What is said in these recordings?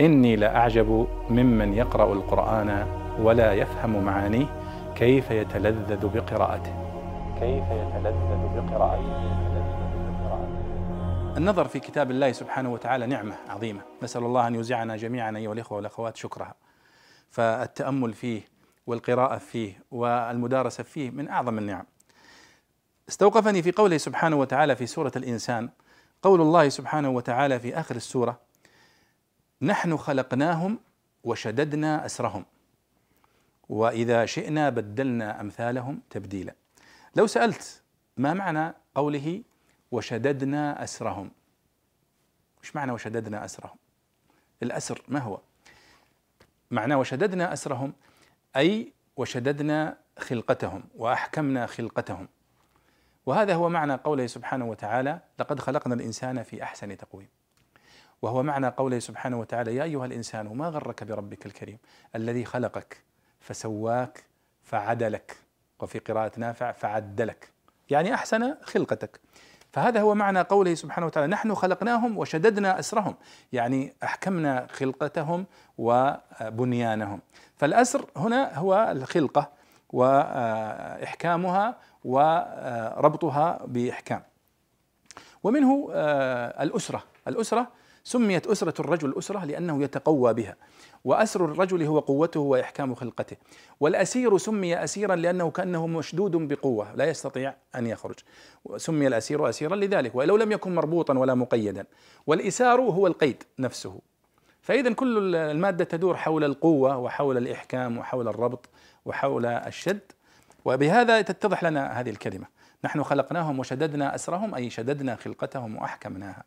إني لأعجب ممن يقرأ القرآن ولا يفهم معانيه كيف يتلذذ بقراءته. كيف يتلذذ بقراءته. النظر في كتاب الله سبحانه وتعالى نعمة عظيمة. نسأل الله أن يوزعنا جميعا أيها الإخوة والأخوات شكرها. فالتأمل فيه والقراءة فيه والمدارسة فيه من أعظم النعم. استوقفني في قوله سبحانه وتعالى في سورة الإنسان قول الله سبحانه وتعالى في آخر السورة نحن خلقناهم وشددنا أسرهم. وإذا شئنا بدلنا أمثالهم تبديلا. لو سألت ما معنى قوله وشددنا أسرهم؟ وش معنى وشددنا أسرهم؟ الأسر ما هو؟ معنى وشددنا أسرهم أي وشددنا خلقتهم وأحكمنا خلقتهم. وهذا هو معنى قوله سبحانه وتعالى لقد خلقنا الإنسان في أحسن تقويم. وهو معنى قوله سبحانه وتعالى يا أيها الإنسان ما غرك بربك الكريم؟ الذي خلقك فسواك فعدلك وفي قراءة نافع فعدلك. يعني أحسن خلقتك. فهذا هو معنى قوله سبحانه وتعالى نحن خلقناهم وشددنا أسرهم. يعني أحكمنا خلقتهم وبنيانهم. فالأسر هنا هو الخلقة وإحكامها وربطها بإحكام. ومنه الأسرة. الأسرة سميت أسرة الرجل أسرة لأنه يتقوى بها وأسر الرجل هو قوته وإحكام خلقته. والأسير سمي أسيرا لأنه كأنه مشدود بقوة لا يستطيع أن يخرج. سمي الأسير أسيرا لذلك ولو لم يكن مربوطا ولا مقيدا. والإسار هو القيد نفسه. فإذا كل المادة تدور حول القوة وحول الإحكام وحول الربط وحول الشد. وبهذا تتضح لنا هذه الكلمة. نحن خلقناهم وشددنا أسرهم أي شددنا خلقتهم وأحكمناها.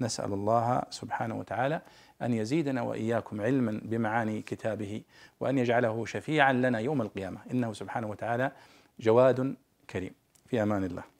نسأل الله سبحانه وتعالى أن يزيدنا وإياكم علما بمعاني كتابه وأن يجعله شفيعا لنا يوم القيامة. إنه سبحانه وتعالى جواد كريم. في أمان الله.